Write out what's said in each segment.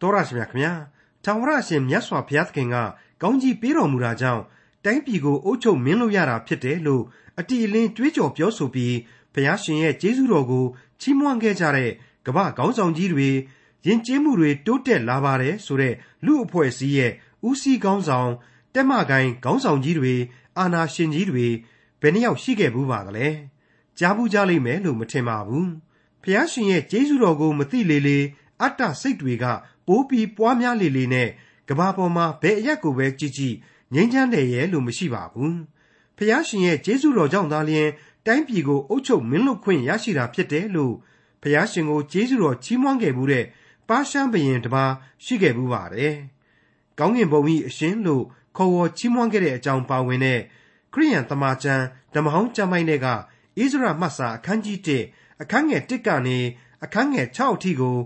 တော်ရရှိမြခင်ဗျာထာဝရရှင်မြတ်စွာဘုရားသခင်ကကောင်းကြီးပေးတော်မူတာကြောင့်တိုင်းပြည်ကိုအုပ်ချုပ်မင်းလို့ရတာဖြစ်တယ်လို့အတီအလင်းတွေးကြော်ပြောဆိုပြီးဘုရားရှင်ရဲ့ကျေးဇူးတော်ကိုချီးမွမ်းခဲ့ကြတဲ့ကမ္ဘာခေါင်းဆောင်ကြီးတွေယဉ်ကျေးမှုတွေတိုးတက်လာပါတယ်ဆိုတဲ့လူအဖွဲ့အစည်းရဲ့ဦးစီးခေါင်းဆောင်တက်မကိုင်းခေါင်းဆောင်ကြီးတွေအာနာရှင်ကြီးတွေဘယ်နှယောက်ရှိခဲ့ဘူးပါသလဲကြားဘူးကြလိမ့်မယ်လို့မထင်ပါဘူးဖះရှင်ရဲ့ကျေးဇူးတော်ကိုမသိလေလေအတ္တစိတ်တွေက ပိုးပြီးပွားများလေလေနဲ့ကဘာပေါ်မှာဘယ်အရက်ကိုပဲကြည့်ကြည့်ငြိမ်းချမ်းတယ်ရဲ့လို့မရှိပါဘူးဖះရှင်ရဲ့ကျေးဇူးတော်ကြောင့်သာလျှင်တိုင်းပြည်ကိုအုပ်ချုပ်မင်းလုပ်ခွင့်ရရှိတာဖြစ်တယ်လို့ဖះရှင်ကိုကျေးဇူးတော်ချီးမွမ်းခဲ့မှုတဲ့ပါရှမ်းဘရင်တစ်ပါးရှိခဲ့ဘူးပါတယ်။ကောင်းကင်ဘုံကြီးအရှင်လို့ခေါ်ဝေါ်ချီးမွမ်းခဲ့တဲ့အကြောင်းပါဝင်တဲ့ခရိယန်တမန်ကျမ်းဓမ္မဟောင်းကျမ်းပိုင်းတွေကဣဇရမှတ်စာအခန်းကြီး1အခန်းငယ်1ကနေအခန်းငယ်6အထိကို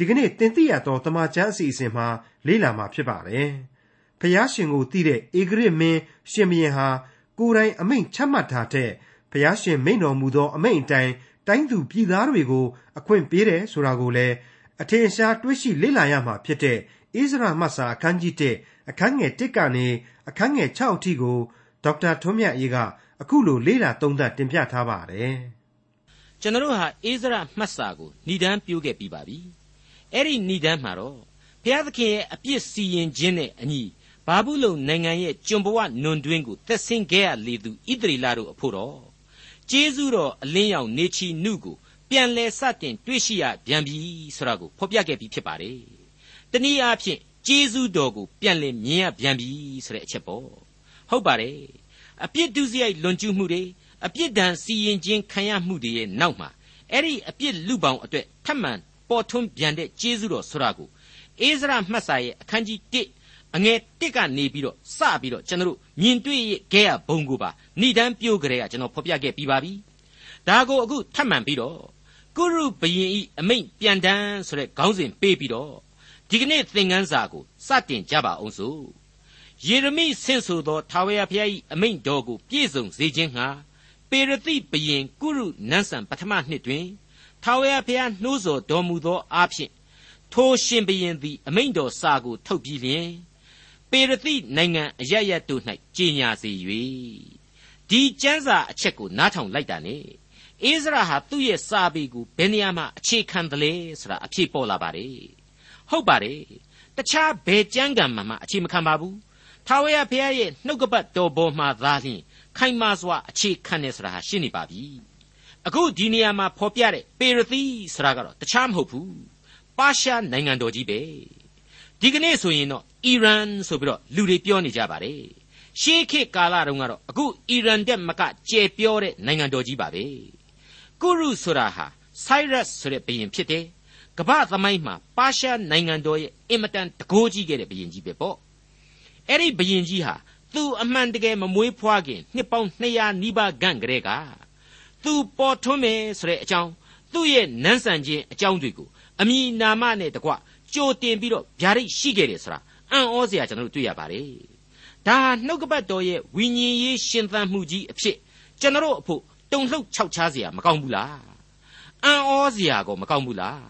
ဒီကနေ့တင်ပြရတော့တမန်ကျမ်းအစီအစဉ်မှာလေ့လာမှာဖြစ်ပါတယ်။ဖျားရှင်ကိုသိတဲ့ဧဂရစ်မင်းရှင်ဘရင်ဟာကိုယ်တိုင်အမိန့်ချမှတ်ထားတဲ့ဖျားရှင်မိန့်တော်မူသောအမိန့်အတိုင်းတိုင်းသူပြည်သားတွေကိုအခွင့်ပေးတယ်ဆိုတာကိုလည်းအထင်ရှားတွေးရှိလေ့လာရမှာဖြစ်တဲ့ဣဇရာမတ်စာအခန်းကြီး1အခန်းငယ်1ကနေအခန်းငယ်6အထိကိုဒေါက်တာထွန်းမြတ်အေးကအခုလိုလေ့လာသုံးသပ်တင်ပြထားပါတယ်။ကျွန်တော်ဟာဣဇရာမှတ်စာကိုဏ္ဍန်ပြိုးခဲ့ပြီးပါပြီ။ အဲ့ဒီဏ္ဍန်မှာတော့ဘုရားသခင်ရဲ့အပြစ်စီရင်ခြင်းနဲ့အညီဘာဘူးလုံနိုင်ငံရဲ့ကျွန်ဘဝနွန်တွင်းကိုသက်ဆင်းခဲ့ရလေသူဣသရေလတို့အဖို့တော့ကျေးဇူးတော်အလင်းရောင်နေချီနုကိုပြန်လဲစတင်တွေ့ရှိရပြန်ပြီဆိုတာကိုဖော်ပြခဲ့ပြီးဖြစ်ပါတယ်။တနည်းအားဖြင့်ကျေးဇူးတော်ကိုပြန်လဲမြင်ရပြန်ပြီဆိုတဲ့အချက်ပေါ့။ဟုတ်ပါတယ်။အပြစ်ဒုစရိုက်လွန်ကျူးမှုတွေအပြစ်ဒဏ်စီရင်ခြင်းခံရမှုတွေရဲ့နောက်မှာအဲ့ဒီအပြစ်လူပေါင်းအတွက်ထပ်မံ ပေါ်ထွန်းပြန်တဲ့ကျေးဇူးတော်ဆိုတာကိုအိဇရမှတ်စာရဲ့အခန်းကြီး1အငယ်1ကနေပြီးတော့စပြီးတော့ကျွန်တော်တို့မြင်တွေ့ခဲ့ရဘုံကိုပါဏိဒန်းပြိုးကြတဲ့ကကျွန်တော်ဖော်ပြခဲ့ပြီးပါပြီ။ဒါကိုအခုထပ်မံပြီးတော့ကုရုဘယင်ဤအမိန့်ပြန်တန်းဆိုတဲ့ခေါင်းစဉ်ပေးပြီးတော့ဒီကနေ့သင်ခန်းစာကိုစတင်ကြပါအောင်စို့ယေရမိဆင့်ဆိုသောထာဝရဘုရား၏အမိန့်တော်ကိုပြည့်စုံစေခြင်းဟာပေရတိဘယင်ကုရုနန်းဆန်ပထမနှစ်တွင် ထာဝရဘုရားနှိုးဆော်တော်မူသောအားဖြင့်ထိုရှင်ဘရင်သည် အမိန့်တော်စာကို ထုတ်ပြီးလျှင်ပေရတိနိုင်ငံအရရတို့၌ကြီးညာစေ၍ဒီကျမ်းစာအချက်ကိုနားထောင်လိုက်တာ ਨੇ အိစရာဟာသူ့ရဲ့စာပေကိုဘယ်နေရာမှာအခြေခံတယ်လဲဆိုတာအဖြေပေါ်လာပါတယ်ဟုတ်ပါတယ်တခြားဘယ်ကြမ်းကံမှမှအခြေမခံပါဘူးထာဝရဘုရားရဲ့နှုတ်ကပတ်တော်ပေါ်မှာသာလျှင်ခိုင်မာစွာအခြေခံနေဆိုတာဟာရှင်းနေပါပြီ အခုဒီနေရာမှာဖော်ပြတဲ့ပေရသီဆိုတာကတော့တခြားမဟုတ်ဘူးပါရှားနိုင်ငံတော်ကြီးပဲဒီကနေ့ဆိုရင်တော့အီရန်ဆိုပြီးတော့လူတွေပြောနေကြပါတယ်ရှေးခေတ်ကာလတုန်းကတော့အခုအီရန်တက်မကကျယ်ပြောတဲ့နိုင်ငံတော်ကြီးပါပဲကုရုဆိုတာဟာ Cyrus ဆိုတဲ့ဘုရင်ဖြစ်တယ်။ကမ္ဘာသမိုင်းမှာပါရှားနိုင်ငံတော်ရဲ့အင်မတန်တကိုးကြီးခဲ့တဲ့ဘုရင်ကြီးပဲပေါ့။အဲ့ဒီဘုရင်ကြီးဟာသူအမှန်တကယ်မမွေးဖွားခင်နှစ်ပေါင်း200နီးပါးခန့်ကလေးက သူပေါ်ထွန်းမယ်ဆိုတဲ့အကြောင်းသူ့ရဲ့နန်းဆန်ခြင်းအကြောင်းတွေကိုအမိနာမနဲ့တကွကြိုတင်ပြီးတော့ဗျာဒိတ်ရှိခဲ့တယ်ဆိုတာအံ့ဩစရာကျွန်တော်တို့တွေ့ရပါတယ်ဒါနှုတ်ကပတ်တော်ရဲ့ဝိညာဉ်ရေးရှင်သန်မှုကြီးအဖြစ်ကျွန်တော်အဖို့တုံလှုပ်ခြောက်ခြားစရာမကောင်းဘူးလားအံ့ဩစရာကောမကောင်းဘူးလား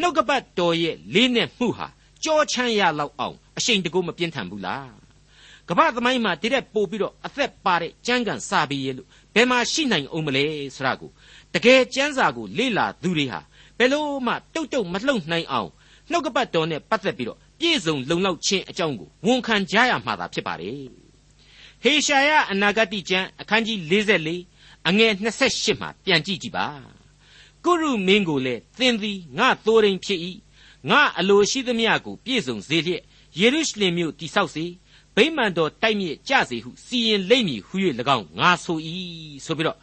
နှုတ်ကပတ်တော်ရဲ့လေးနဲ့မှုဟာကြောချမ်းရလောက်အောင်အရှိန်တကူမပြင်းထန်ဘူးလားကမ္ဘာသမိုင်းမှာတရက်ပို့ပြီးတော့အသက်ပါတဲ့ကြမ်းကန်စာပေရဲ့လို့ ဘယ်မှာရှိနိုင်အောင်မလဲဆိုတာကိုတကယ်ကျမ်းစာကိုလေ့လာသူတွေဟာဘယ်လို့မှတုတ်တုတ်မလှုပ်နိုင်အောင်နှုတ်ကပတ်တော်နဲ့ပတ်သက်ပြီးတော့ပြည့်စုံလုံလောက်ခြင်းအကြောင်းကိုဝန်ခံကြရမှာသာဖြစ်ပါတယ်ဟေရှာယအနာဂတိကျမ်းအခန်းကြီး44အငယ်28မှာပြန်ကြည့်ကြည့်ပါကုရုမင်းကိုလည်းသင်သည်ငါသိုးရင်ဖြစ်၏ငါအလိုရှိသမျှကိုပြည့်စုံစေလျက်ယေရုရှလင်မြို့တိဆောက်စေ ဗိမာန်တော်တိုက်မြစ်ကြစေဟုစီရင်လိမ့်မည်ဟု၍၎င်းငါဆို၏ဆိုပြီးတော့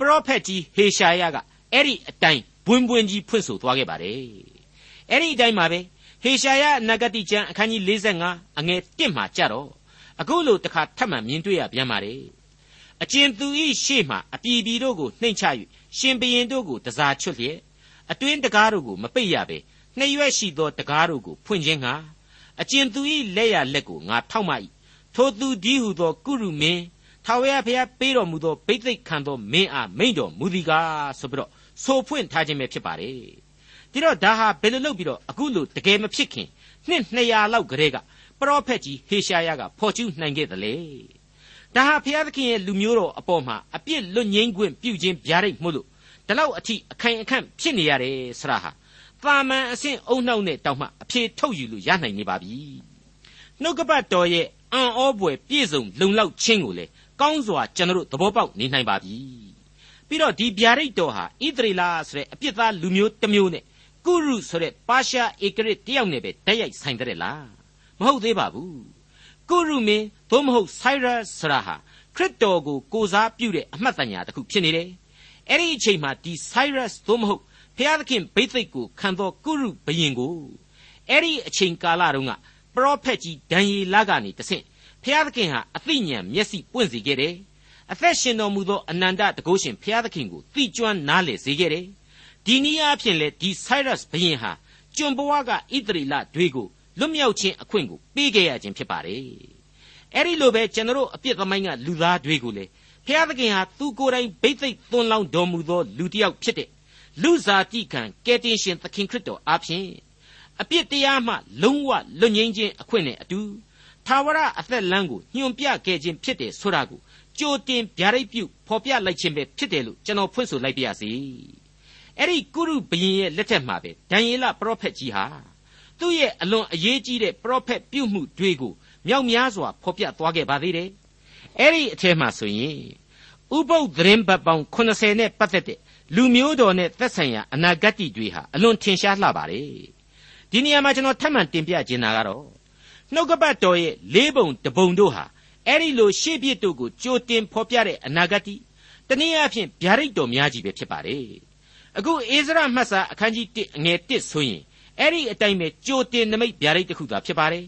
ပရောဖက်ကြီးဟေရှာယကအဲ့ဒီအတိုင်းဘွင်ဘွင်ကြီးဖွင့်ဆိုသွားခဲ့ပါတယ်အဲ့ဒီအတိုင်းပါပဲဟေရှာယနဂတိကျမ်းအခန်းကြီး45အငယ်1မှာကြတော့အခုလိုတခါထပ်မံမြင်တွေ့ရပြန်ပါတယ်အကျဉ်သူဤရှေ့မှအပြည်ပြည်တို့ကိုနှိမ့်ချ၍ရှင်ဘရင်တို့ကိုတစားချွတ်လျက်အတွင်းတကားတို့ကိုမပိတ်ရပဲနှရွက်ရှိသောတကားတို့ကိုဖွင့်ခြင်းငှာ အကျဉ်သူဤလက်ရလက်ကိုငါထောက်မှ၏ထိုသူဒီဟုသော ကုရုမင်းထာဝရဘုရားပေးတော်မူသောဘိသိက်ခံသောမင်းအားမိန့်တော်မူသည်ကားဆိုပြီးတော့ဆိုဖွင့်ထားခြင်းပဲဖြစ်ပါတယ်ဒီတော့ဒါဟာဘယ်လိုလုပ်ပြီးတော့အခုလိုတကယ်မဖြစ်ခင်နှစ်200လောက်ကလေးကပရောဖက်ကြီးဟေရှာယကဖော်ကျူးနိုင်ခဲ့တယ်လေဒါဟာဘုရားသခင်ရဲ့လူမျိုးတော်အပေါ်မှာအပြစ်လွတ်ငြိမ်းခွင့်ပြုခြင်းဗျာဒိတ်မှုလို့ဒီလောက်အထိအခိုင်အခန့်ဖြစ်နေရတယ်ဆရာဟာ တာမန်အဆင့်အုံနှောက်နဲ့တောင်မှအဖြေထုတ်ယူလို့ရနိုင်နေပါပြီနှုတ်ကပတ်တော်ရဲ့အံ့ဩပွေပြည့်စုံလုံလောက်ခြင်းကိုလေကောင်းစွာကျွန်တော်တို့သဘောပေါက်နေနိုင်ပါပြီပြီးတော့ဒီဗျာဒိတ်တော်ဟာဣသရေလဆိုတဲ့အပြစ်သားလူမျိုးတစ်မျိုးနဲ့ကုရုဆိုတဲ့ပါရှားဧကရစ်တယောက်နဲ့ပဲတိုက်ရိုက်ဆိုင်တဲ့လားမဟုတ်သေးပါဘူးကုရုမင်းသို့မဟုတ်ဆိုင်းရပ်ဆရာဟာခရစ်တော်ကိုကိုစားပြုတဲ့အမှတ်တညာတစ်ခုဖြစ်နေတယ်အဲ့ဒီအချိန်မှာဒီ Cyrus သို့မဟုတ် ဖျားသခင်ဘိသိက်ကိုခံတော်ကုရုဘယင်ကိုအဲ့ဒီအချိန်ကာလတုန်းကပရောဖက်ကြီးဒံယေလကနေတဆင့်ဖျားသခင်ဟာအသိဉာဏ်မျက်စိပွင့်စေခဲ့တယ်အသက်ရှင်တော်မူသောအနန္တတကုရှင်ဖျားသခင်ကိုသိကျွမ်းနားလည်စေခဲ့တယ်ဒီနည်းအားဖြင့်လေဒီ Cyrus ဘယင်ဟာကျွန်ဘဝကဣသရေလတွေကိုလွတ်မြောက်ခြင်းအခွင့်ကိုပေးခဲ့ရခြင်းဖြစ်ပါတယ်အဲ့ဒီလိုပဲကျွန်တော်အပြစ်သမိုင်းကလူသားတွေကိုလေဖျားသခင်ဟာသူကိုယ်တိုင်ဘိသိက်သွန်လောင်းတော်မူသောလူတစ်ယောက်ဖြစ်တဲ့ လူစားတိခံကယ်တင်ရှင်သခင်ခရစ်တော်အားဖြင့်အပြစ်တရားမှလုံးဝလွတ်ငြိမ်းခြင်းအခွင့်နဲ့အတူသာဝရအသက်လမ်းကိုညွန်ပြခဲ့ခြင်းဖြစ်တယ်ဆိုတာကိုကြိုတင်ဗျာဒိတ်ပြုဖော်ပြလိုက်ခြင်းပဲဖြစ်တယ်လို့ကျွန်တော်ဖွင့်ဆိုလိုက်ပါရစေအဲ့ဒီကုရုဘရင်ရဲ့လက်ထက်မှာပဲဒံယေလပရောဖက်ကြီးဟာသူ့ရဲ့အလွန်အရေးကြီးတဲ့ပရောဖက်ပြုမှုတွေကိုမြောက်များစွာဖော်ပြသွားခဲ့ပါသေးတယ်အဲ့ဒီအထက်မှာဆိုရင်ဥပုပ်သတင်းပတ်ပေါင်း80နဲ့ပတ်သက်တဲ့ လူမျိုးတော်နဲ့သက်ဆိုင်ရာအနာဂတ်တွေဟာအလွန်ထင်ရှားလှပါတယ်ဒီနေရာမှာကျွန်တော်ထပ်မံတင်ပြခြင်းတာကတော့နှုတ်ကပတ်တော်ရဲ့လေးပုံတပုံတို့ဟာအဲ့ဒီလိုရှေ့ပြစ်တို့ကိုကြိုတင်ဖော်ပြတဲ့အနာဂတ်တနည်းအားဖြင့်ဗျာဒိတ်တော်များကြီးပဲဖြစ်ပါတယ်အခုအိစရာမှတ်စာအခန်းကြီး1အငယ်1ဆိုရင်အဲ့ဒီအတိုင်းပဲကြိုတင်နမိတ်ဗျာဒိတ်တစ်ခုသာဖြစ်ပါတယ်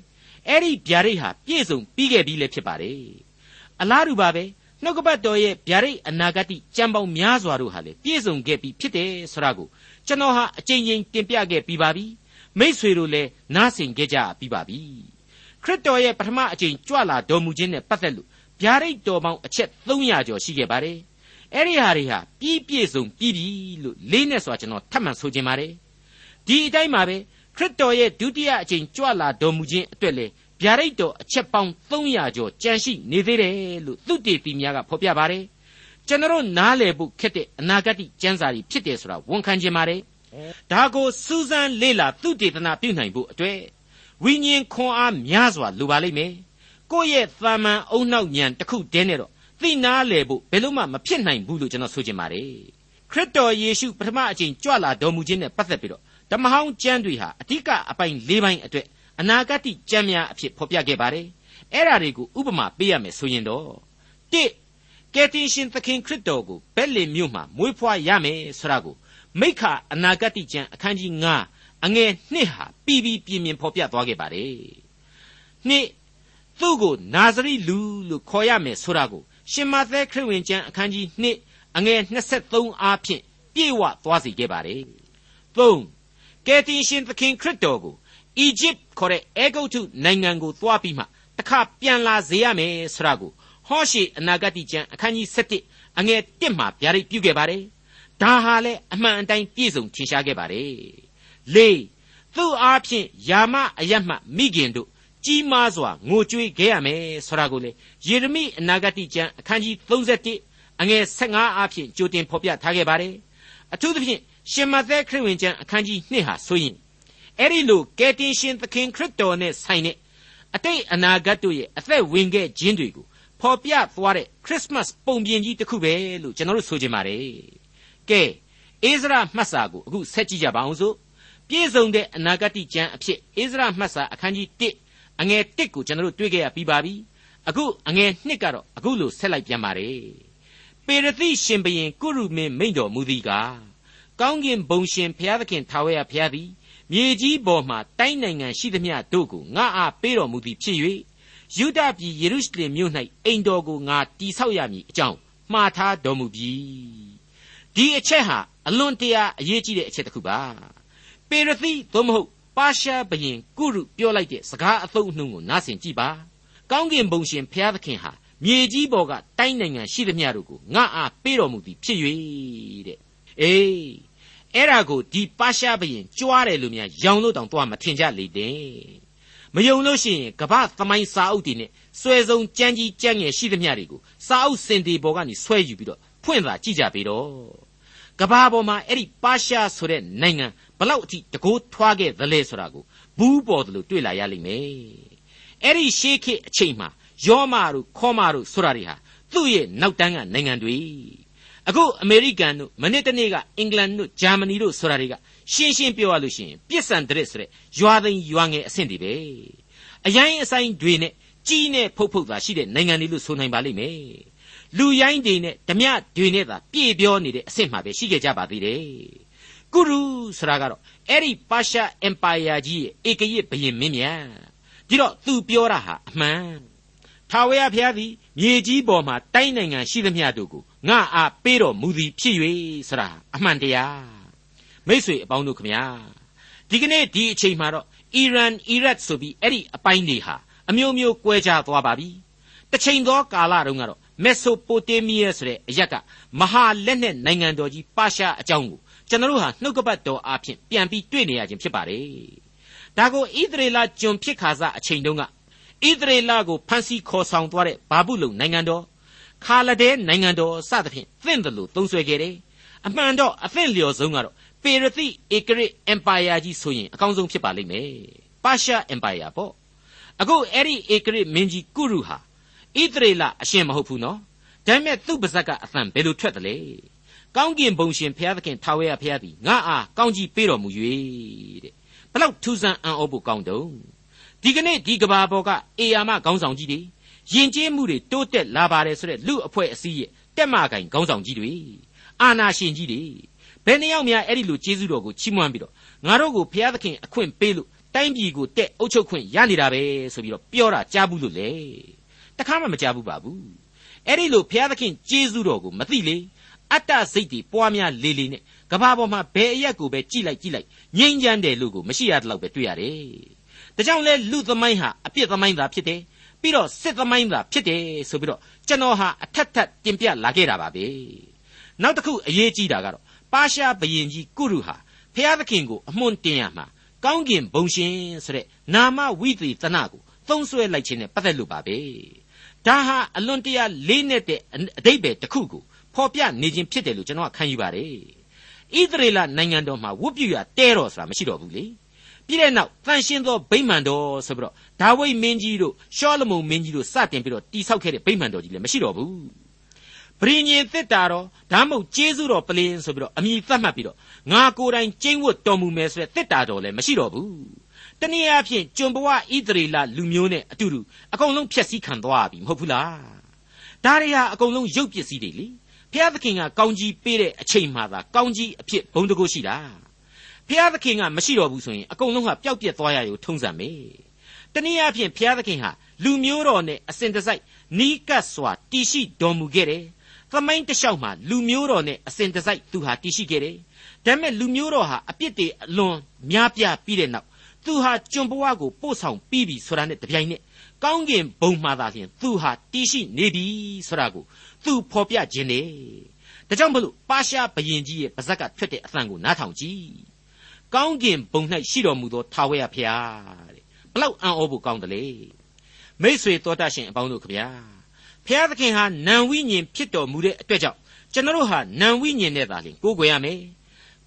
အဲ့ဒီဗျာဒိတ်ဟာပြည့်စုံပြီးခဲ့ပြီလည်းဖြစ်ပါတယ်အလားတူပါပဲ နှုတ်ကပတ်တော်ရဲ့ဗျာဒိတ်အနာဂတ်ကြံပေါင်းများစွာတို့ဟာလေပြည့်စုံခဲ့ပြီဖြစ်တယ်ဆိုတာကိုကျွန်တော်ဟာအကြိမ်ကြိမ်တင်ပြခဲ့ပြီးပါပြီမိษွေတို့လည်းနားဆင်ခဲ့ကြပြီးပါပြီခရစ်တော်ရဲ့ပထမအကြိမ်ကြွလာတော်မူခြင်းနဲ့ပတ်သက်လို့ဗျာဒိတ်တော်ပေါင်းအချက်300ကျော်ရှိခဲ့ပါတယ်အဲ့ဒီဟာတွေဟာပြီးပြည့်စုံပြီးပြီလို့လေးနဲ့စွာကျွန်တော်ထပ်မံဆိုချင်ပါတယ်ဒီအတိုင်းပါပဲခရစ်တော်ရဲ့ဒုတိယအကြိမ်ကြွလာတော်မူခြင်းအတွက်လေ ဗျာဒိတ်တော်အချက်ပေါင်း300ကျော်ကြန့်ရှိနေသေးတယ်လို့သုတေသီများကဖော်ပြပါတယ်ကျွန်တော်နားလည်ဖို့ခက်တဲ့အနာဂတ်ကျမ်းစာတွေဖြစ်တယ်ဆိုတာဝန်ခံခြင်းပါတယ်ဒါကိုစူးစမ်းလေ့လာသုတေသနပြုနိုင်ဖို့အတွက်ဝိညာဉ်ခွန်အားများစွာလိုပါလိမ့်မယ်ကိုယ့်ရဲ့သာမန်အုံနောက်ဉာဏ်တစ်ခုတည်းနဲ့တော့သိနာလေဖို့ဘယ်လို့မှမဖြစ်နိုင်ဘူးလို့ကျွန်တော်ဆိုချင်ပါတယ်ခရစ်တော်ယေရှုပထမအကြိမ်ကြွလာတော်မူခြင်းနဲ့ပတ်သက်ပြီးတော့ဓမ္မဟောင်းကျမ်းတွေဟာအဓိကအပိုင်း၄ပိုင်းအတွက် အနာဂတ်ကျမ်းများအဖြစ်ဖော်ပြခဲ့ပါတယ်အဲ့ဒါတွေကိုဥပမာပေးရမယ်ဆိုရင်တော့၁ကယ်တင်ရှင်သခင်ခရစ်တော်ကိုဘက်လင်မြို့မှာမွေးဖွားရမယ်ဆိုတာကိုမိခအနာဂတ်ကျမ်းအခန်းကြီး9အငယ်1ဟာပြီးပြီးပြင်းပြင်းဖော်ပြသွားခဲ့ပါတယ်နှစ်သူ့ကိုနာဇရိလူလို့ခေါ်ရမယ်ဆိုတာကိုရှင်မသက်ခရစ်ဝင်ကျမ်းအခန်းကြီး2အငယ်23အားဖြင့်ပြေဝသွားစေခဲ့ပါတယ်3ကယ်တင်ရှင်သခင်ခရစ်တော်ကို အီဂျစ်ခေါ်တဲ့အဲဂုတ်ထုနိုင်ငံကိုသွားပြီးမှတခါပြန်လာစေရမယ်ဆိုတာကိုဟောရှေအနာဂတ်ကျမ်းအခန်းကြီး7အငယ်1မှာဗျာဒိတ်ပြုခဲ့ပါတယ်ဒါဟာလည်းအမှန်အတိုင်းပြည့်စုံထင်ရှားခဲ့ပါတယ်၄သူ့အားဖြင့်ယာမအယတ်မှမိခင်တို့ကြီးမားစွာငိုကြွေးခဲ့ရမယ်ဆိုတာကိုလေယေရမိအနာဂတ်ကျမ်းအခန်းကြီး31အငယ်15အားဖြင့်ကြိုတင်ဖော်ပြထားခဲ့ပါတယ်အထူးသဖြင့်ရှင်မသက်ခရစ်ဝင်ကျမ်းအခန်းကြီး2ဟာဆိုရင် အဲ့ဒီလိုကယ်တင်ရှင်သခင်ခရစ်တော်နဲ့ဆိုင်တဲ့အတိတ်အနာဂတ်တို့ရဲ့အသက်ဝင်ခဲ့ခြင်းတွေကိုဖော်ပြသွားတဲ့ခရစ်မတ်ပုံပြင်ကြီးတစ်ခုပဲလို့ကျွန်တော်တို့ဆိုချင်ပါတယ်။ကဲအိစရာမှတ်စာကိုအခုဆက်ကြည့်ကြပါအောင်စို့ပြည့်စုံတဲ့အနာဂတ်ကျမ်းအဖြစ်အိစရာမှတ်စာအခန်းကြီး1အငယ်1ကိုကျွန်တော်တို့တွေ့ကြရပြီးပါပြီ။အခုအငယ်2ကတော့အခုလိုဆက်လိုက်ပြန်ပါတယ်။ပေရသိရှင်ဘရင်ကုရုမင်းမိန့်တော်မူသည်ကားကောင်းကင်ဘုံရှင်ဘုရားသခင်ထာဝရဘုရားသည် မြေကြီးပေါ်မှာတိုင်းနိုင်ငံရှိသမျှတို့ကိုငါအားပေးတော်မူသည်ဖြစ်၍ယူဒပြည်ယေရုရှလင်မြို့၌အိမ်တော်ကိုငါတည်ဆောက်ရမည်အကြောင်းမှားထားတော်မူပြီဒီအချက်ဟာအလွန်တရာအရေးကြီးတဲ့အချက်တစ်ခုပါပေရသိသို့မဟုတ်ပါရှားဘရင်ကုရုပြောလိုက်တဲ့စကားအသုံးအနှုန်းကိုနားဆင်ကြည့်ပါကောင်းကင်ဘုံရှင်ဘုရားသခင်ဟာမြေကြီးပေါ်ကတိုင်းနိုင်ငံရှိသမျှတို့ကိုငါအားပေးတော်မူသည်ဖြစ်၍တဲ့အေး အဲ့ဒါကိုဒီပါရှားဘရင်ကြွားတယ်လို့များရောင်လို့တောင်သွားမထင်ကြလေတဲ့မယုံလို့ရှိရင်ကပ္ပသမိုင်းစာအုပ်တွေနဲ့စွဲစုံကြမ်းကြီးကြမ်းငယ်ရှိသမျှတွေကိုစာအုပ်စင်တီပေါ်ကနေဆွဲယူပြီးတော့ဖွင့်သာကြည့်ကြပေတော့ကဘာပေါ်မှာအဲ့ဒီပါရှားဆိုတဲ့နိုင်ငံဘလောက်အထိတကိုးထွားခဲ့သလဲဆိုတာကိုဘူးပေါ်သလိုတွေ့လာရလိမ့်မယ်အဲ့ဒီရှေးခေတ်အချိန်မှာယောမာတို့ခေါမာတို့ဆိုတာတွေဟာသူ့ရဲ့နောက်တန်းကနိုင်ငံတွေ အခုအမေရိကန်တို့မနေ့တနေ့ကအင်္ဂလန်တို့ဂျာမနီတို့ဆိုတာတွေကရှင်းရှင်းပြောရလို့ရှိရင်ပြစ်စံတရက်ဆိုတဲ့ရွာသိမ်းရွာငယ်အဆင့်တွေပဲအရင်အဆိုင်တွေနဲ့ကြီးနဲ့ဖုတ်ဖုတ်သာရှိတဲ့နိုင်ငံတွေလို့ဆိုနိုင်ပါလိမ့်မယ်လူရိုင်းတွေနဲ့ဓမြတွေနဲ့သာပြည့်ပြောနေတဲ့အဆင့်မှာပဲရှိခဲ့ကြပါသေးတယ်ကုရုဆိုတာကတော့အဲ့ဒီပါရှားအင်ပါယာကြီးရဲ့ဧကရစ်ဘုရင်မင်းမြတ်ဒီတော့သူပြောတာဟာအမှန် ထာဝရဘုရားသည်မြေကြီးပေါ်မှာတိုင်းနိုင်ငံရှိသမျှတို့ကိုငါအားပေးတော်မူသည်ဖြစ်၍ဆိုတာအမှန်တရားမိษွေအပေါင်းတို့ခမညာဒီကနေ့ဒီအချိန်မှာတော့အီရန်အီရတ်ဆိုပြီးအဲ့ဒီအပိုင်းတွေဟာအမျိုးမျိုးကွဲခြားသွားပါပြီတစ်ချိန်သောကာလတုန်းကတော့မက်ဆိုပိုတေးမီးယားဆိုတဲ့အရက်ကမဟာလက်နက်နိုင်ငံတော်ကြီးပါရှားအကြောင်းကိုကျွန်တော်တို့ဟာနှုတ်ကပတ်တော်အားဖြင့်ပြန်ပြီးတွေ့နေရခြင်းဖြစ်ပါတယ်ဒါကိုဣသရေလကျွန်ဖြစ်ခါစားအချိန်တုန်းက ဣသရေလကိုဖမ်းဆီးခေါ်ဆောင်သွားတဲ့ဘာဘူးလုံနိုင်ငံတော်ခါလဒဲနိုင်ငံတော်စသဖြင့်သင့်တယ်လို့သုံးဆွဲခဲ့တယ်အမှန်တော့အသင့်လျော်ဆုံးကတော့ပေရသိဧကရစ်အင်ပါယာကြီးဆိုရင်အကောင်းဆုံးဖြစ်ပါလိမ့်မယ်ပါရှားအင်ပါယာပေါ့အခုအဲ့ဒီဧကရစ်မင်းကြီးကုရုဟာဣသရေလအရှင်မဟုတ်ဘူးနော်ဒါပေမဲ့သူ့ပါဇက်ကအသံဘယ်လိုထွက်တယ်လဲကောင်းကင်ဘုံရှင်ဘုရားသခင်ထာဝရဘုရားသည်ငါအားကောင်းကြီးပေးတော်မူ၍တဲ့ဘလောက်ထူးဆန်းအံ့ဩဖို့ကောင်းတုံး ဒီကနေ့ဒီကဘာပေါ်ကအေယာမခေါင်းဆောင်ကြီးတွေယဉ်ကျေးမှုတွေတိုးတက်လာပါတယ်ဆိုတဲ့လူအဖွဲ့အစည်းရဲ့တက်မကင်ခေါင်းဆောင်ကြီးတွေအာနာရှင်ကြီးတွေဘယ်နှယောက်များအဲ့ဒီလိုကျေးဇူးတော်ကိုချီးမွမ်းပြီးတော့ငါတို့ကိုဘုရားသခင်အခွင့်ပေးလို့တိုင်းပြည်ကိုတက်အုပ်ချုပ်ခွင့်ရနေတာပဲဆိုပြီးတော့ပြောတာကြားဘူးလို့လေတခါမှမကြားဘူးပါဘူးအဲ့ဒီလိုဘုရားသခင်ကျေးဇူးတော်ကိုမသိလေအတ္တစိတ်တွေပွားများလေလေနဲ့ကဘာပေါ်မှာဘယ်အရက်ကိုပဲကြိလိုက်ကြိလိုက်ငြိမ့်ချမ်းတယ်လို့ကိုမရှိရတဲ့လောက်ပဲတွေ့ရတယ် ဒါကြောင့်လဲလူသမိုင်းဟာအပြစ်သမိုင်းသာဖြစ်တယ်ပြီးတော့စစ်သမိုင်းသာဖြစ်တယ်ဆိုပြီးတော့ကျွန်တော်ဟာအထက်ထက်တင်ပြလာခဲ့တာပါပဲနောက်တစ်ခုအရေးကြီးတာကတော့ပါရှားဘယင်ကြီးကုရုဟာဖျားသခင်ကိုအမွှန်တင်ရမှာကောင်းကင်ဘုံရှင်ဆိုတဲ့နာမဝိသေသနကိုသုံးဆွဲလိုက်ခြင်းနဲ့ပတ်သက်လို့ပါပဲဒါဟာအလွန်တရာလေးနဲ့တဲ့အတိတ်ပဲတစ်ခုကိုဖော်ပြနေခြင်းဖြစ်တယ်လို့ကျွန်တော်ခံယူပါတယ်ဣသရေလနိုင်ငံတော်မှာဝတ်ပြုရတဲတော်ဆိုတာမရှိတော့ဘူးလေ ပြီးတဲ့နောက်တန်ရှင်းသောဗိမာန်တော်ဆိုပြီးတော့ဒါဝိမင်းကြီးတို့ရှောလမုန်မင်းကြီးတို့စတင်ပြီးတော့တိဆောက်ခဲ့တဲ့ဗိမာန်တော်ကြီးလည်းမရှိတော့ဘူးပရိညင်သစ်တာတော်ဒါမှမဟုတ်ကျေးဇူးတော်ပလင်ဆိုပြီးတော့အမိသတ်မှတ်ပြီးတော့ငါကိုယ်တိုင်ကျင့်ဝတ်တော်မူမယ်ဆိုတဲ့သစ်တာတော်လည်းမရှိတော့ဘူးတနည်းအားဖြင့်ကျွန်ဘဝဣသရေလလူမျိုးနဲ့အတူတူအကုန်လုံးဖျက်ဆီးခံသွားပြီမဟုတ်ဘူးလားဒါတွေဟာအကုန်လုံးရုပ်ပစ္စည်းတွေလေဖျားသခင်ကကောင်းကြီးပေးတဲ့အချိန်မှသာကောင်းကြီးအဖြစ်ဘုံတကုရှိတာ ဖျားသခင်ကမရှိတော့ဘူးဆိုရင်အကုန်လုံးကပျောက်ပြက်သွားရရုံထုံးစံပဲတနည်းအားဖြင့်ဖျားသခင်ဟာလူမျိုးတော်နဲ့အစဉ်တစိုက်နီးကပ်စွာတည်ရှိတော်မူခဲ့တယ်သမိုင်းတလျှောက်မှာလူမျိုးတော်နဲ့အစဉ်တစိုက်သူဟာတည်ရှိခဲ့တယ်ဒါပေမဲ့လူမျိုးတော်ဟာအပြစ်တွေအလွန်များပြားပြီးတဲ့နောက်သူဟာကျွန်ဘဝကိုပို့ဆောင်ပြီးပြီဆိုတာနဲ့တပြိုင်နက်ကောင်းကင်ဘုံမှာသာလျှင်သူဟာတည်ရှိနေပြီဆိုတာကိုသူဖော်ပြခြင်းနေဒါကြောင့်မလို့ပါရှားဘယင်ကြီးရဲ့ပါဇက်ကထွက်တဲ့အသံကိုနားထောင်ကြည့် ကောင်းကင်ဘုံ၌ရှိတော်မူသောထာဝရဘုရားတဲ့ဘလောက်အံ့ဩဖို့ကောင်းတယ်လေမိษွေတော်တတ်ရှင်အပေါင်းတို့ခဗျာဘုရားသခင်ဟာနံဝိညာဉ်ဖြစ်တော်မူတဲ့အတွက်ကြောင့်ကျွန်တော်တို့ဟာနံဝိညာဉ်နဲ့သာလျှင်ကိုးကွယ်ရမယ်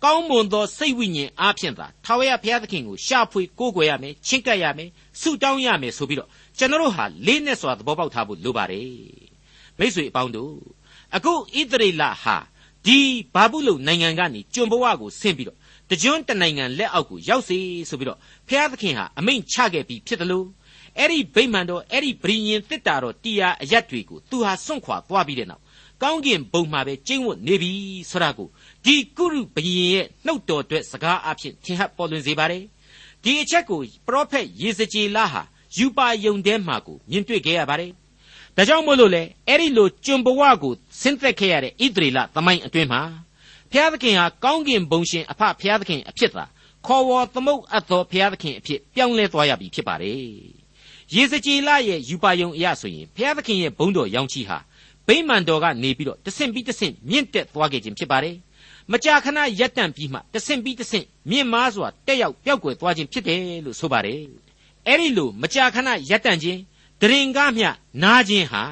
ကောင်းမွန်သောစိတ်ဝိညာဉ်အားဖြင့်သာထာဝရဘုရားသခင်ကိုရှာဖွေကိုးကွယ်ရမယ်ချင့်ကပ်ရမယ်ဆုတောင်းရမယ်ဆိုပြီးတော့ကျွန်တော်တို့ဟာလေးနဲ့စွာသဘောပေါက်ထားဖို့လိုပါတယ်မိတ်ဆွေအပေါင်းတို့အခုဣသရေလဟာဒီဘာဘူးလုံနိုင်ငံကနေကျွန်ဘဝကိုဆင့်ပြီးတော့ တကြွတနိုင်ငံလက်အောက်ကိုရောက်စေဆိုပြီးတော့ဘုရားသခင်ဟာအမိန့်ချခဲ့ပြီးဖြစ်တယ်လို့အဲ့ဒီဗိမာန်တော်အဲ့ဒီဗြိညင်တစ်တာတော်တရားအရက်တွေကိုသူဟာစွန့်ခွာသွားပြီးတဲ့နောက်ကောင်းကင်ဘုံမှာပဲကျင့်ဝတ်နေပြီဆိုတာကိုဒီကုရုဘယင်ရဲ့နှုတ်တော်အတွက်စကားအဖြစ်ထင်ဟပ်ပေါ်လွင်စေပါတယ်ဒီအချက်ကိုပရောဖက်ယေဇကျေလဟာယူပါယုံထဲမှာကိုမြင်တွေ့ခဲ့ရပါတယ်ဒါကြောင့်မို့လို့လေအဲ့ဒီလိုကျွန်ဘဝကိုဆင်းသက်ခဲ့ရတဲ့ဣသရေလသမိုင်းအတွင်းမှာ ဘုရားသခင်ဟာကောင်းကင်ဘုံရှင်အဖဘုရားသခင်အဖြစ်သာခေါ်ဝေါ်သမုတ်အပ်သောဘုရားသခင်အဖြစ်ပြောင်းလဲသွားရပြီဖြစ်ပါတယ်ယေဇကျေလရဲ့ယူပါယုံအရဆိုရင်ဘုရားသခင်ရဲ့ဘုန်းတော်ရောင်ချီဟာဗိမာန်တော်ကနေပြီးတော့တဆင့်ပြီးတဆင့်မြင့်တက်သွားခဲ့ခြင်းဖြစ်ပါတယ်မကြာခဏရပ်တန့်ပြီးမှတဆင့်ပြီးတဆင့်မြင့်မားစွာတက်ရောက်ပျောက်ကွယ်သွားခြင်းဖြစ်တယ်လို့ဆိုပါတယ်အဲ့ဒီလိုမကြာခဏရပ်တန့်ခြင်းဒရင်ကားမျှနားခြင်းဟာ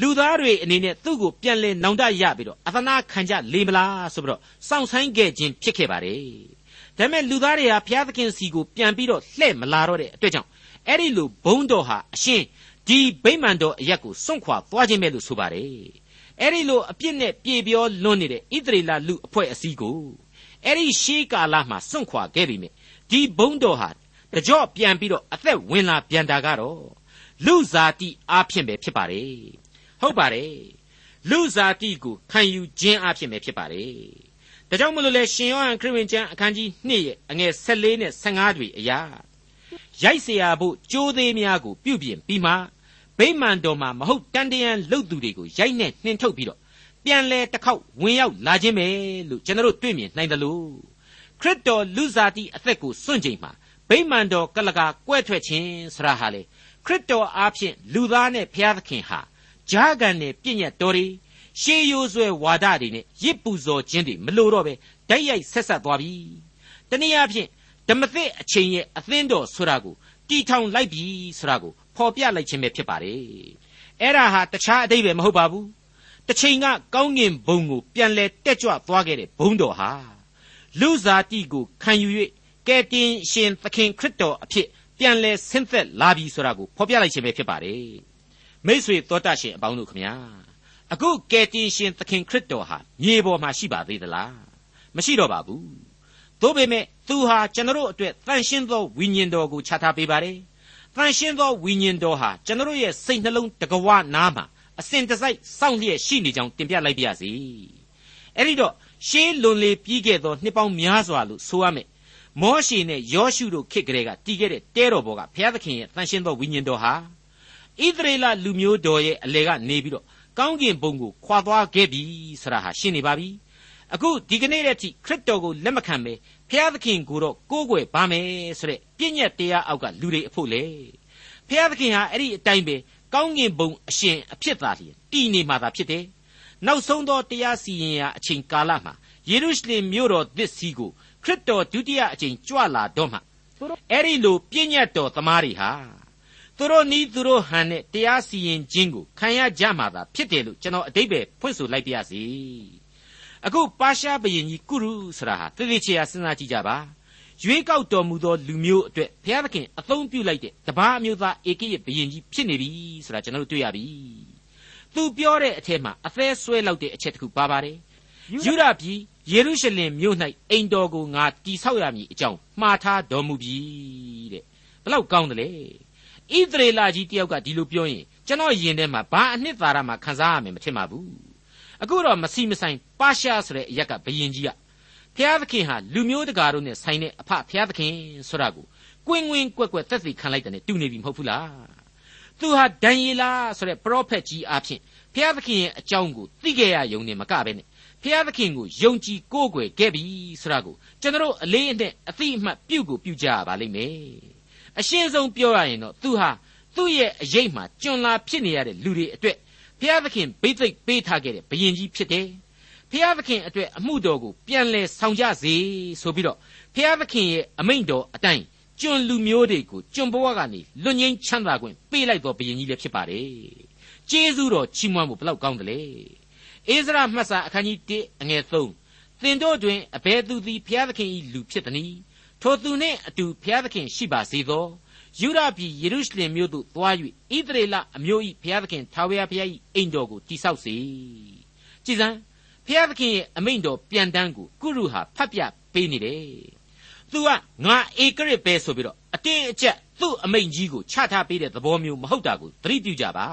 လူသားတွေအနေနဲ့သူ့ကိုပြန်လဲနောင်တရပြီးတော့အသနာခံကြလေမလားဆိုပြီးတော့စောင့်ဆိုင်ခဲ့ခြင်းဖြစ်ခဲ့ပါတယ်ဒါပေမဲ့လူသားတွေဟာဘုရားသခင်စီကိုပြန်ပြီးတော့လှည့်မလာတော့တဲ့အတွက်ကြောင့်အဲ့ဒီလိုဘုံတော်ဟာအရှင်ဒီဗိမာန်တော်အရက်ကိုစွန့်ခွာသွားခြင်းပဲလို့ဆိုပါတယ်အဲ့ဒီလိုအပြစ်နဲ့ပြေပြောလွန်းနေတဲ့ဣသရေလလူအဖွဲ့အစည်းကိုအဲ့ဒီရှေးကာလမှာစွန့်ခွာခဲ့ပြီမြဒီဘုံတော်ဟာတကြော့ပြန်ပြီးတော့အသက်ဝင်လာပြန်တာကတော့လူဇာတိအားဖြင့်ပဲဖြစ်ပါတယ် ဟုတ်ပါတယ်လူဇာတိကိုခံယူခြင်းအားဖြင့်ပဲဖြစ်ပါတယ်ဒါကြောင့်မလို့လေရှင်ယောဟန်ခရစ်ဝင်ကျမ်းအခန်းကြီး2ရဲ့အငယ်14နဲ့15တွေအရာရိုက်เสียဖို့ကြိုးသေးများကိုပြုပြင်ပြီးမှဗိမာန်တော်မှာမဟုတ်တန်တရန်လှုပ်သူတွေကိုရိုက်နဲ့နှင်ထုတ်ပြီးတော့ပြန်လဲတစ်ခေါက်ဝင်ရောက်လာခြင်းပဲလို့ကျွန်တော်တွေ့မြင်နိုင်တယ်လို့ခရစ်တော်လူစားတိအသက်ကိုစွန့်ချိန်မှာဗိမာန်တော်ကလကာကွဲထွက်ခြင်းဆရာဟာလေခရစ်တော်အားဖြင့်လူသားနဲ့ဘုရားသခင်ဟာ ဂျာကန်နဲ့ပြည့်ညတ်တော်တွေရှေးရိုးဆွဲဝါဒတွေနဲ့ရစ်ပူဇော်ခြင်းတွေမလိုတော့ပဲဓာတ်ရိုက်ဆက်ဆက်သွားပြီတနည်းအားဖြင့်ဓမ္မသစ်အချိန်ရဲ့အသင်းတော်ဆိုတာကိုတီထောင်လိုက်ပြီဆိုတာကိုဖော်ပြလိုက်ခြင်းပဲဖြစ်ပါတယ်အဲ့ဒါဟာတခြားအတိတ်ပဲမဟုတ်ပါဘူးတစ်ချိန်ကကောင်းကင်ဘုံကိုပြန်လဲတက်ကြွသွားခဲ့တဲ့ဘုံတော်ဟာလူစားတိကိုခံယူ၍ကယ်တင်ရှင်သခင်ခရစ်တော်အဖြစ်ပြန်လဲဆင်းသက်လာပြီဆိုတာကိုဖော်ပြလိုက်ခြင်းပဲဖြစ်ပါတယ် မိษွေတော်တတ်ရှင်အပေါင်းတို့ခမညာအခုကယ်တင်ရှင်သခင်ခရစ်တော်ဟာမြေပေါ်မှာရှိပါသေးသလားမရှိတော့ပါဘူးသို့ပေမဲ့သူဟာကျွန်တော်အတွက်တန်ရှင်းသောဝိညာဉ်တော်ကိုချထားပေးပါတယ်တန်ရှင်းသောဝိညာဉ်တော်ဟာကျွန်တော်ရဲ့စိတ်နှလုံးတကဝနားမှာအစဉ်တစိုက်စောင့်လျက်ရှိနေကြောင်းတင်ပြလိုက်ပါရစေအဲ့ဒီတော့ရှေးလွန်လေပြီးခဲ့သောနှစ်ပေါင်းများစွာလို့ဆိုရမယ်မောရှေနဲ့ယောရှုတို့ခေတ်ကလေးကတည်ခဲ့တဲ့တဲတော်ဘောကဘုရားသခင်ရဲ့တန်ရှင်းသောဝိညာဉ်တော်ဟာ ဣသရေလလူမျိုးတော်ရဲ့အလေကနေပြီးတော့ကောင်းကင်ဘုံကိုခွာသွားခဲ့ပြီဆိုတာဟာရှင်းနေပါပြီအခုဒီကနေ့တည်းခရစ်တော်ကိုလက်မခံပဲဖျားသခင်ကိုတော့ကိုးကွယ်ပါမယ်ဆိုတဲ့ပြည့်ညက်တရားအောက်ကလူတွေအဖို့လေဖျားသခင်ဟာအဲ့ဒီအတိုင်းပဲကောင်းကင်ဘုံအရှင်အဖြစ်သာလျင်တည်နေမှာသာဖြစ်တယ်နောက်ဆုံးသောတရားစီရင်ရာအချိန်ကာလမှာယေရုရှလင်မြို့တော်သစ်စီကိုခရစ်တော်ဒုတိယအချိန်ကြွလာတော့မှအဲ့ဒီလိုပြည့်ညတ်တော်သမားတွေဟာ သူတို့နီးသူတို့ဟန်နဲ့တရားစီရင်ခြင်းကိုခံရကြမှာသာဖြစ်တယ်လို့ကျွန်တော်အတိတ်ပဲဖွင့်ဆိုလိုက်ပါရစေအခုပါရှားဘုရင်ကြီးကုရုဆိုတာဟာတည်တည်ချာစဉ်းစားကြည့်ကြပါရွေးကောက်တော်မူသောလူမျိုးအတွက်ဘုရားသခင်အသုံးပြုလိုက်တဲ့တပားအမျိုးသားဧကိယဘုရင်ကြီးဖြစ်နေပြီဆိုတာကျွန်တော်တို့တွေ့ရပြီသူပြောတဲ့အထက်မှာအသေးဆွဲလောက်တဲ့အချက်တခုပါပါတယ်ယူဒပြည်ယေရုရှလင်မြို့၌အိမ်တော်ကိုငါတိဆောက်ရမည်အကြောင်းမှားထားတော်မူပြီတဲ့ဘလောက်ကောင်းတယ်လေ ဣသရေလကြီးတယောက်ကဒီလိုပြောရင်ကျွန်တော်ယင်ထဲမှာဘာအနှစ်သာရမှခံစားရမယ်မထင်ပါဘူးအခုတော့မစီမဆိုင်ပါရှားဆိုတဲ့အရက်ကဘယင်ကြီးကဖျားသခင်ဟာလူမျိုးတကာတို့နဲ့ဆိုင်တဲ့အဖဖျားသခင်ဆိုတာကိုကွင်းကွင်းကွက်ကွက်သက်သေခံလိုက်တဲ့တူနေပြီမဟုတ်ဘူးလားသူဟာဒံယေလာဆိုတဲ့ပရောဖက်ကြီးအဖြစ်ဖျားသခင်ရဲ့အကြောင်းကိုသိခဲ့ရယုံနေမကပဲနဲ့ဖျားသခင်ကိုယုံကြည်ကိုးကွယ်ခဲ့ပြီဆိုတာကိုကျွန်တော်အလေးအနက်အသိအမှတ်ပြုကိုပြုကြရပါလိမ့်မယ် အရှင်းဆုံးပြောရရင်တော့သူဟာသူ့ရဲ့အရေးမှကျွန်လာဖြစ်နေရတဲ့လူတွေအတွက်ဖျားသခင်ဘိသိက်ပေးထားခဲ့တဲ့ဘယင်ကြီးဖြစ်တယ်ဖျားသခင်အတွက်အမှုတော်ကိုပြန်လဲဆောင်ကြစေဆိုပြီးတော့ဖျားသခင်ရဲ့အမိန့်တော်အတိုင်းကျွန်လူမျိုးတွေကိုကျွန်ဘဝကနေလွတ်ငင်းချမ်းသာခွင့်ပေးလိုက်တော်ဘယင်ကြီးလည်းဖြစ်ပါတယ်ကျေးဇူးတော်ချီးမွမ်းဖို့ဘလောက်ကောင်းတယ်လေအိစရာမှတ်စာအခန်းကြီး1အငယ်3သင်တို့တွင်အဘယ်သူသည်ဘုရားသခင်၏လူဖြစ်သနည်း ထိုသူနှင့်အတူဘုရားသခင်ရှိပါစေသောယူဒပြည်ယေရုရှလင်မြို့သို့သွား၍ဣသရေလအမျိုး၏ဘုရားသခင်ထာဝရဘုရား၏အိမ်တော်ကိုတည်ဆောက်စေကြည်စမ်းဘုရားသခင်ရဲ့အမိန့်တော်ပြန်တန်းကိုကုရုဟာဖတ်ပြပေးနေတယ်သူကငါဧကရစ်ပဲဆိုပြီးတော့အတင်းအကျပ်သူ့အမိန့်ကြီးကိုချထားပေးတဲ့သဘောမျိုးမဟုတ်တာကိုသတိပြုကြပါ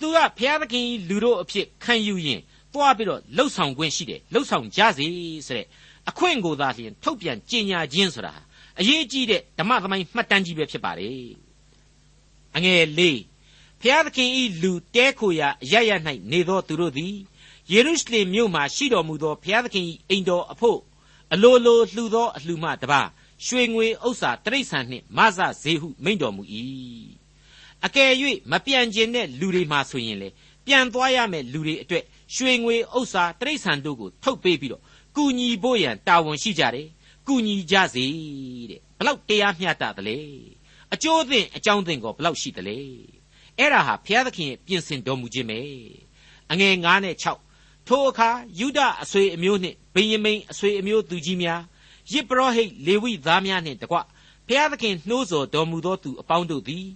သူကဘုရားသခင်လူတို့အဖြစ်ခံယူရင်သွားပြီးတော့လှုပ်ဆောင်ခွင့်ရှိတယ်လှုပ်ဆောင်ကြစေဆိုတဲ့ အခွင့်ကိုသာလျှင်ထုတ်ပြန်ကြေညာခြင်းဆိုတာအရေးကြီးတဲ့ဓမ္မသမိုင်းမှတ်တမ်းကြီးပဲဖြစ်ပါတယ်အငယ်လေးဖျားသခင်ဤလူတဲခိုရာအရရ၌နေသောသူတို့သည်ယေရုရှလင်မြို့မှရှိတော်မူသောဖျားသခင်၏အိမ်တော်အဖို့အလိုလိုလှူသောအလှူမှတပါရွှေငွေဥစ္စာတရိษံနှင့်မဆဈေဟုမိန့်တော်မူ၏အကယ်၍မပြန်ခြင်းတဲ့လူတွေမှဆိုရင်လေပြန်သွားရမယ့်လူတွေအတွက်ရွှေငွေဥစ္စာတရိษံတို့ကိုထုတ်ပေးပြီးတော့ ကူညီဖို့ရန်တာဝန်ရှိကြတယ်ကူညီကြစေတဲ့ဘလောက်တရားမျှတသလဲအကျိုးသင်အကြောင်းသင်ကိုဘလောက်ရှိသလဲအဲ့ဒါဟာဘုရားသခင်ရဲ့ပြင်ဆင်တော်မူခြင်းပဲအငယ်9နဲ့6ထိုအခါယူဒအဆွေအမျိုးနှင့်ဗိယမိန်အဆွေအမျိုးသူကြီးများယစ်ပရောဟိတ်လေဝိသားများနှင့်တကွဘုရားသခင်နှိုးဆော်တော်မူသောသူအပေါင်းတို့သည်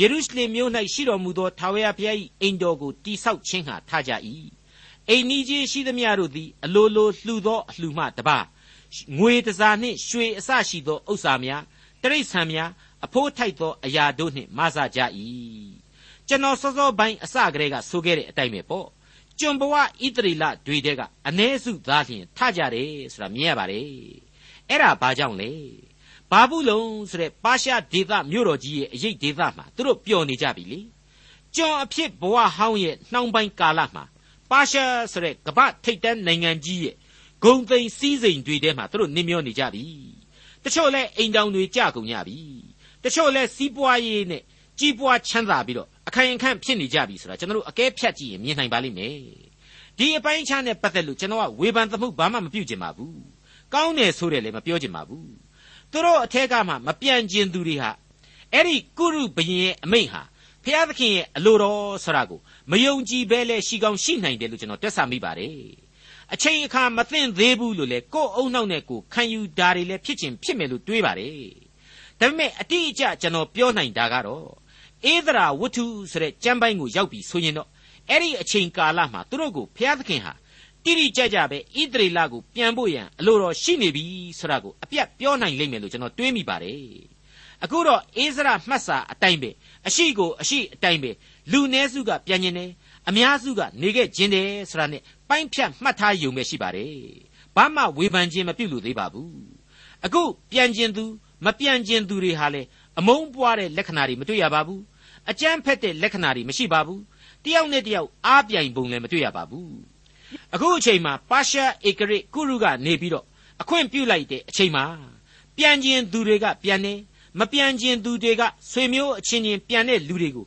ယေရုရှလင်မြို့၌ရှိတော်မူသောထာဝရဘုရား၏အိမ်တော်ကိုတိဆောက်ခြင်းဟာထားကြ၏ အိမ်ကြီးကြီးရှိသမျှတို့သည် အလိုလိုလှူသောအလှူမှတပါငွေတစားနှင့်ရွှေအစရှိသောဥစ္စာများတရိษံများအဖိုးထိုက်သောအရာတို့နှင့်မဆကြ၏ကျွန်တော်စောစောပိုင်းအစကတည်းကဆိုခဲ့တဲ့အတိုင်းပဲပေါ့ကျွန်ဘဝဣတရီလတွေတဲကအ ਨੇ စုသားလျင်ထကြတယ်ဆိုတာမြင်ရပါတယ်အဲ့ဒါဘာကြောင့်လဲဘာဘူးလုံဆိုတဲ့ပါရှားဒေသမြို့တော်ကြီးရဲ့အရေးဒေသမှာသူတို့ပျော်နေကြပြီလေကျွန်အဖြစ်ဘဝဟောင်းရဲ့နှောင်းပိုင်းကာလမှာ ပါရှားဆိုတဲ့ကမ္ဘာထိပ်တန်းနိုင်ငံကြီးရဲ့ဂုံသိမ်းစည်းစိမ်တွေထဲမှာသူတို့နင်းမျောနေကြပြီတချို့လဲအိမ်တောင်တွေကြကုန်ကြပြီတချို့လဲစီးပွားရေးနဲ့ကြီးပွားချမ်းသာပြီးတော့အခိုင်အခန့်ဖြစ်နေကြပြီဆိုတာကျွန်တော်တို့အကဲဖြတ်ကြည့်ရင်မြင်နိုင်ပါလိမ့်မယ်ဒီအပိုင်းခြားနဲ့ပတ်သက်လို့ကျွန်တော်ကဝေဖန်သမှုဘာမှမပြုချင်ပါဘူးကောင်းတယ်ဆိုတယ်လည်းမပြောချင်ပါဘူးသူတို့အထက်ကမှမပြန့်ကျင်သူတွေဟာအဲ့ဒီကုရုဘရင်ရဲ့အမိန့်ဟာ ဖျားသခင်ရဲ့အလိုတော်ဆရာကိုမယုံကြည်ဘဲလဲရှိကောင်းရှိနိုင်တယ်လို့ကျွန်တော်တွက်ဆမိပါတယ်အချိန်အခါမသင့်သေးဘူးလို့လေကိုယ်အုံနောက်နဲ့ကိုခံယူတာတွေလည်းဖြစ်ချင်းဖြစ်မယ်လို့တွေးပါတယ်ဒါပေမဲ့အတိအကျကျွန်တော်ပြောနိုင်တာကတော့ဧဒရာဝတ္ထုဆိုတဲ့ကျမ်းပိုင်းကိုရောက်ပြီဆိုရင်တော့အဲ့ဒီအချိန်ကာလမှာသူတို့ကိုဘုရားသခင်ဟာတိတိကျကျပဲဣသရေလကိုပြန်ဖို့ရန်အလိုတော်ရှိနေပြီဆိုတာကိုအပြတ်ပြောနိုင်လိမ့်မယ်လို့ကျွန်တော်တွေးမိပါတယ် အခုတော့အိစရာမှတ်စာအတိုင်းပဲအရှိကိုအရှိအတိုင်းပဲလူနည်းစုကပြန်ကျင်တယ်အများစုကနေခဲ့ခြင်းတယ်ဆိုတာနဲ့ပိုင်းဖြတ်မှတ်ထားယုံပဲရှိပါတယ်ဘာမှဝေဖန်ခြင်းမပြုလို့သေးပါဘူးအခုပြန်ကျင်သူမပြန်ကျင်သူတွေဟာလေအမုန်းပွားတဲ့လက္ခဏာတွေမတွေ့ရပါဘူးအကြမ်းဖက်တဲ့လက္ခဏာတွေမရှိပါဘူးတယောက်နဲ့တယောက်အားပြိုင်ပုံလည်းမတွေ့ရပါဘူးအခုအချိန်မှာပါရှားဧကရစ်ကုရုကနေပြီးတော့အခွင့်ပြုလိုက်တဲ့အချိန်မှာပြန်ကျင်သူတွေကပြန်နေ မပြန်ကျင်သူတွေကဆွေမျိုးအချင်းချင်းပြန်တဲ့လူတွေကို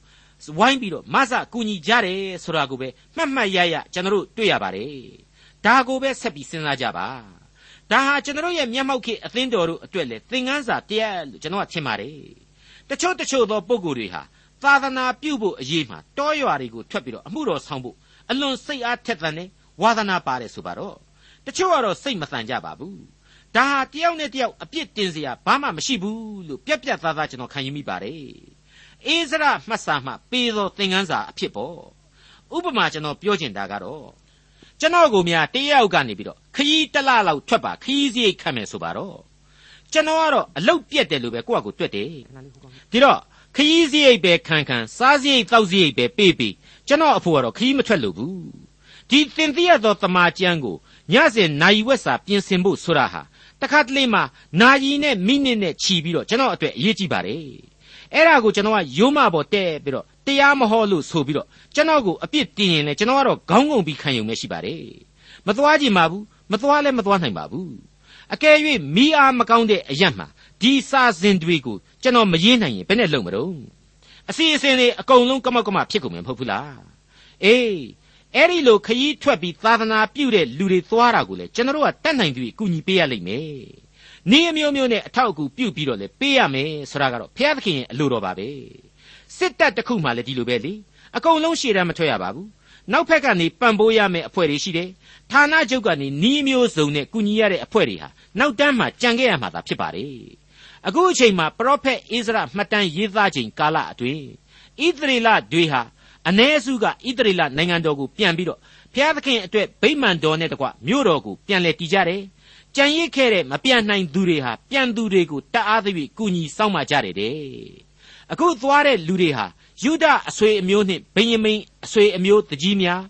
ဝိုင်းပြီးတော့မဆကူညီကြတယ်ဆိုတာကိုပဲမှတ်မှတ်ရရကျွန်တော်တို့တွေ့ရပါတယ်ဒါကိုပဲဆက်ပြီးစဉ်းစားကြပါဒါဟာကျွန်တော်ရဲ့မျက်မှောက်ခေအသင်းတော်တို့အတွက်လေသင်ခန်းစာတရားလို့ကျွန်တော်ကထင်ပါတယ်တချို့တချို့သောပုံကိုယ်တွေဟာသာသနာပြုဖို့အရေးမှာတောရွာတွေကိုထွက်ပြီးတော့အမှုတော်ဆောင်ဖို့အလွန်စိတ်အားထက်သန်နေဝါသနာပါတယ်ဆိုပါတော့တချို့ကတော့စိတ်မတန်ကြပါဘူး ဒါဟာတယောက်နဲ့တယောက်အပြစ်တင်စရာဘာမှမရှိဘူးလို့ပြက်ပြက်သားသားကျွန်တော်ခံယူမိပါတယ်အိစရာမှတ်စာမှပေးသောသင်ခန်းစာအဖြစ်ပေါ့ဥပမာကျွန်တော်ပြောချင်တာကတော့ကျွန်တော်ကိုများတယောက်ကနေပြီးတော့ခྱི་တလလောက်ထွက်ပါခྱི་စရိတ်ခတ်မယ်ဆိုပါတော့ကျွန်တော်ကတော့အလုတ်ပြက်တယ်လို့ပဲကိုယ့်အကိုတွက်တယ်ဒီတော့ခྱི་စရိတ်ပဲခံခံစားစရိတ်တောက်စရိတ်ပဲပေးပေးကျွန်တော်အဖိုးကတော့ခྱི་မထွက်လို့ဘူးဒီတင်သိရသောတမာကျမ်းကိုညစဉ်နိုင်ဝက်စာပြင်ဆင်ဖို့ဆိုရဟာ တခါတလေမှနာယီနဲ့မိနစ်နဲ့ခြီးပြီးတော့ကျွန်တော်အတွက်အရေးကြီးပါတယ်အဲ့ဒါကိုကျွန်တော်ကရိုးမပေါ်တဲ့ပြီးတော့တရားမဟောလို့ဆိုပြီးတော့ကျွန်တော်ကိုအပြစ်တင်ရင်လည်းကျွန်တော်ကတော့ခေါင်းငုံပြီးခံရုံပဲရှိပါတယ်မသွားကြည့်ပါဘူးမသွားလည်းမသွားနိုင်ပါဘူးအကယ်၍မိအားမကောင်းတဲ့အရက်မှာဒီစာစဉ်တွေကိုကျွန်တော်မရေးနိုင်ရင်ဘယ်နဲ့လုပ်မလို့အစီအစဉ်တွေအကုန်လုံးကမောက်ကမဖြစ်ကုန်မှာမဟုတ်ဘူးလားအေး အဲ့ဒီလိုခยีးထွက်ပြီးသာသနာပြုတဲ့လူတွေသွားတာကိုလေကျွန်တော်တို့ကတတ်နိုင်သူအကူညီပေးရလိမ့်မယ်။နေ့အမျိုးမျိုးနဲ့အထောက်အကူပြုပြီးတော့လေပေးရမယ်ဆိုတာကတော့ဘုရားသခင်ရဲ့အလိုတော်ပါပဲ။စစ်တပ်တစ်ခုမှလည်းဒီလိုပဲလေ။အကုန်လုံးရှေ့တန်းမထွက်ရပါဘူး။နောက်ဖက်ကနေပံ့ပိုးရမယ့်အဖွဲ့တွေရှိတယ်။ဌာနချုပ်ကနေနီးမျိုးစုံနဲ့ကူညီရတဲ့အဖွဲ့တွေဟာနောက်တန်းမှာကြံခဲ့ရမှာသာဖြစ်ပါတယ်။အခုအချိန်မှာပရောဖက်အိစရာမှတ်တမ်းရေးသားချိန်ကာလအတွင်းဣသရေလတွေဟာ အ ਨੇ စုကဣသရေလနိုင်ငံတော်ကိုပြန်ပြီးတော့ဘုရားသခင်အတွက်ဗိမာန်တော်နဲ့တကွမြို့တော်ကိုပြန်လဲတည်ကြတယ်။ကြံရစ်ခဲ့တဲ့မပြန်နိုင်သူတွေဟာပြန်သူတွေကိုတအားသဖြင့်ကူညီစောင့်မကြတယ်တဲ့။အခုသွားတဲ့လူတွေဟာယူဒအဆွေအမျိုးနှင့်ဗိယမိန်အဆွေအမျိုးတကြီးများ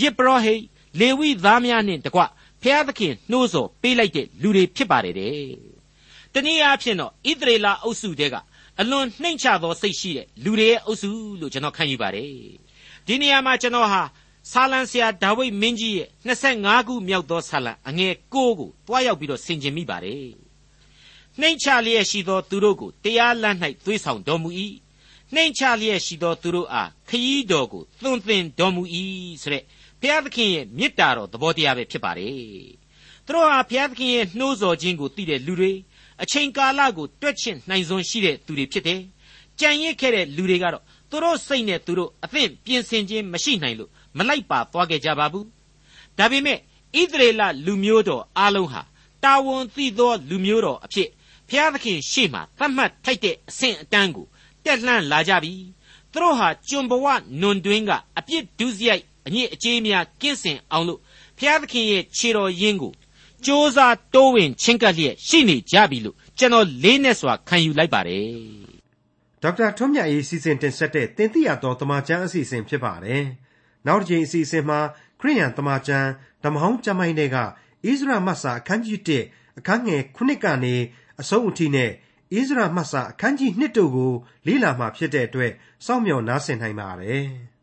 ယစ်ပရောဟိတ်လေဝိသားများနှင့်တကွဘုရားသခင်နှိုးဆော်ပေးလိုက်တဲ့လူတွေဖြစ်ပါတယ်တဲ့။တနည်းအားဖြင့်တော့ဣသရေလအုပ်စုတဲက အလွန်နှိမ့်ချသောစိတ်ရှိတဲ့လူတွေရဲ့အုပ်စုလို့ကျွန်တော်ခံယူပါတယ်ဒီနေရာမှာကျွန်တော်ဟာဆာလံဆရာဒါဝိဒ်မင်းကြီးရဲ့25ခုမြောက်သောဆာလံအငယ်6ကိုတွားရောက်ပြီးတော့ဆင်ခြင်မိပါတယ်နှိမ့်ချလျက်ရှိသောသူတို့ကိုတရားလမ်း၌သွေးဆောင်တော်မူ၏နှိမ့်ချလျက်ရှိသောသူတို့အားခရီးတော်ကိုသွန်သင်တော်မူ၏ဆိုတဲ့ဘုရားသခင်ရဲ့မေတ္တာတော်သဘောတရားပဲဖြစ်ပါတယ်သူသူတို့ဟာဘုရားသခင်ရဲ့နှိုးဆော်ခြင်းကိုသိတဲ့လူတွေ အချိန်ကာလကိုတွက်ချင့်နိုင်စွမ်းရှိတဲ့သူတွေဖြစ်တယ်ကြံရစ်ခဲ့တဲ့လူတွေကတော့သူတို့စိတ်နဲ့သူတို့အသင့်ပြင်ဆင်ခြင်းမရှိနိုင်လို့မလိုက်ပါသွားခဲ့ကြပါဘူးဒါပေမဲ့ဣသရေလလူမျိုးတော်အားလုံးဟာတာဝန်သိသောလူမျိုးတော်အဖြစ်ဘုရားသခင်ရှေ့မှာသတ်မှတ်ထိုက်တဲ့အဆင့်အတန်းကိုတက်လှမ်းလာကြပြီသူတို့ဟာကျွန်ဘဝနွန်တွင်းကအပြစ်ဒုစရိုက်အညစ်အကြေးများကင်းစင်အောင်လို့ဘုရားသခင်ရဲ့ခြေတော်ရင်းကို စ조사တိုးဝင်ချင်းကပ်လျက်ရှိနေကြပြီလို့ကျွန်တော်လေးနဲ့စွာခံယူလိုက်ပါတယ်ဒေါက်တာထွန်းမြတ်ရေးစီစဉ်တင်ဆက်တဲ့တင်ပြရတော်တမချန်းအစီအစဉ်ဖြစ်ပါတယ်နောက်တစ်ချိန်အစီအစဉ်မှာခရိယန်တမချန်းဓမ္မဟောင်းကျမ်းပိုင်းတွေကဣဇရမတ်စာအခန်းကြီး1အခန်းငယ်9ကနေအဆုံးအထိနဲ့ဣဇရမတ်စာအခန်းကြီး2တို့ကိုလေ့လာမှဖြစ်တဲ့အတွက်စောင့်မျှော်နားဆင်နိုင်ပါတယ်။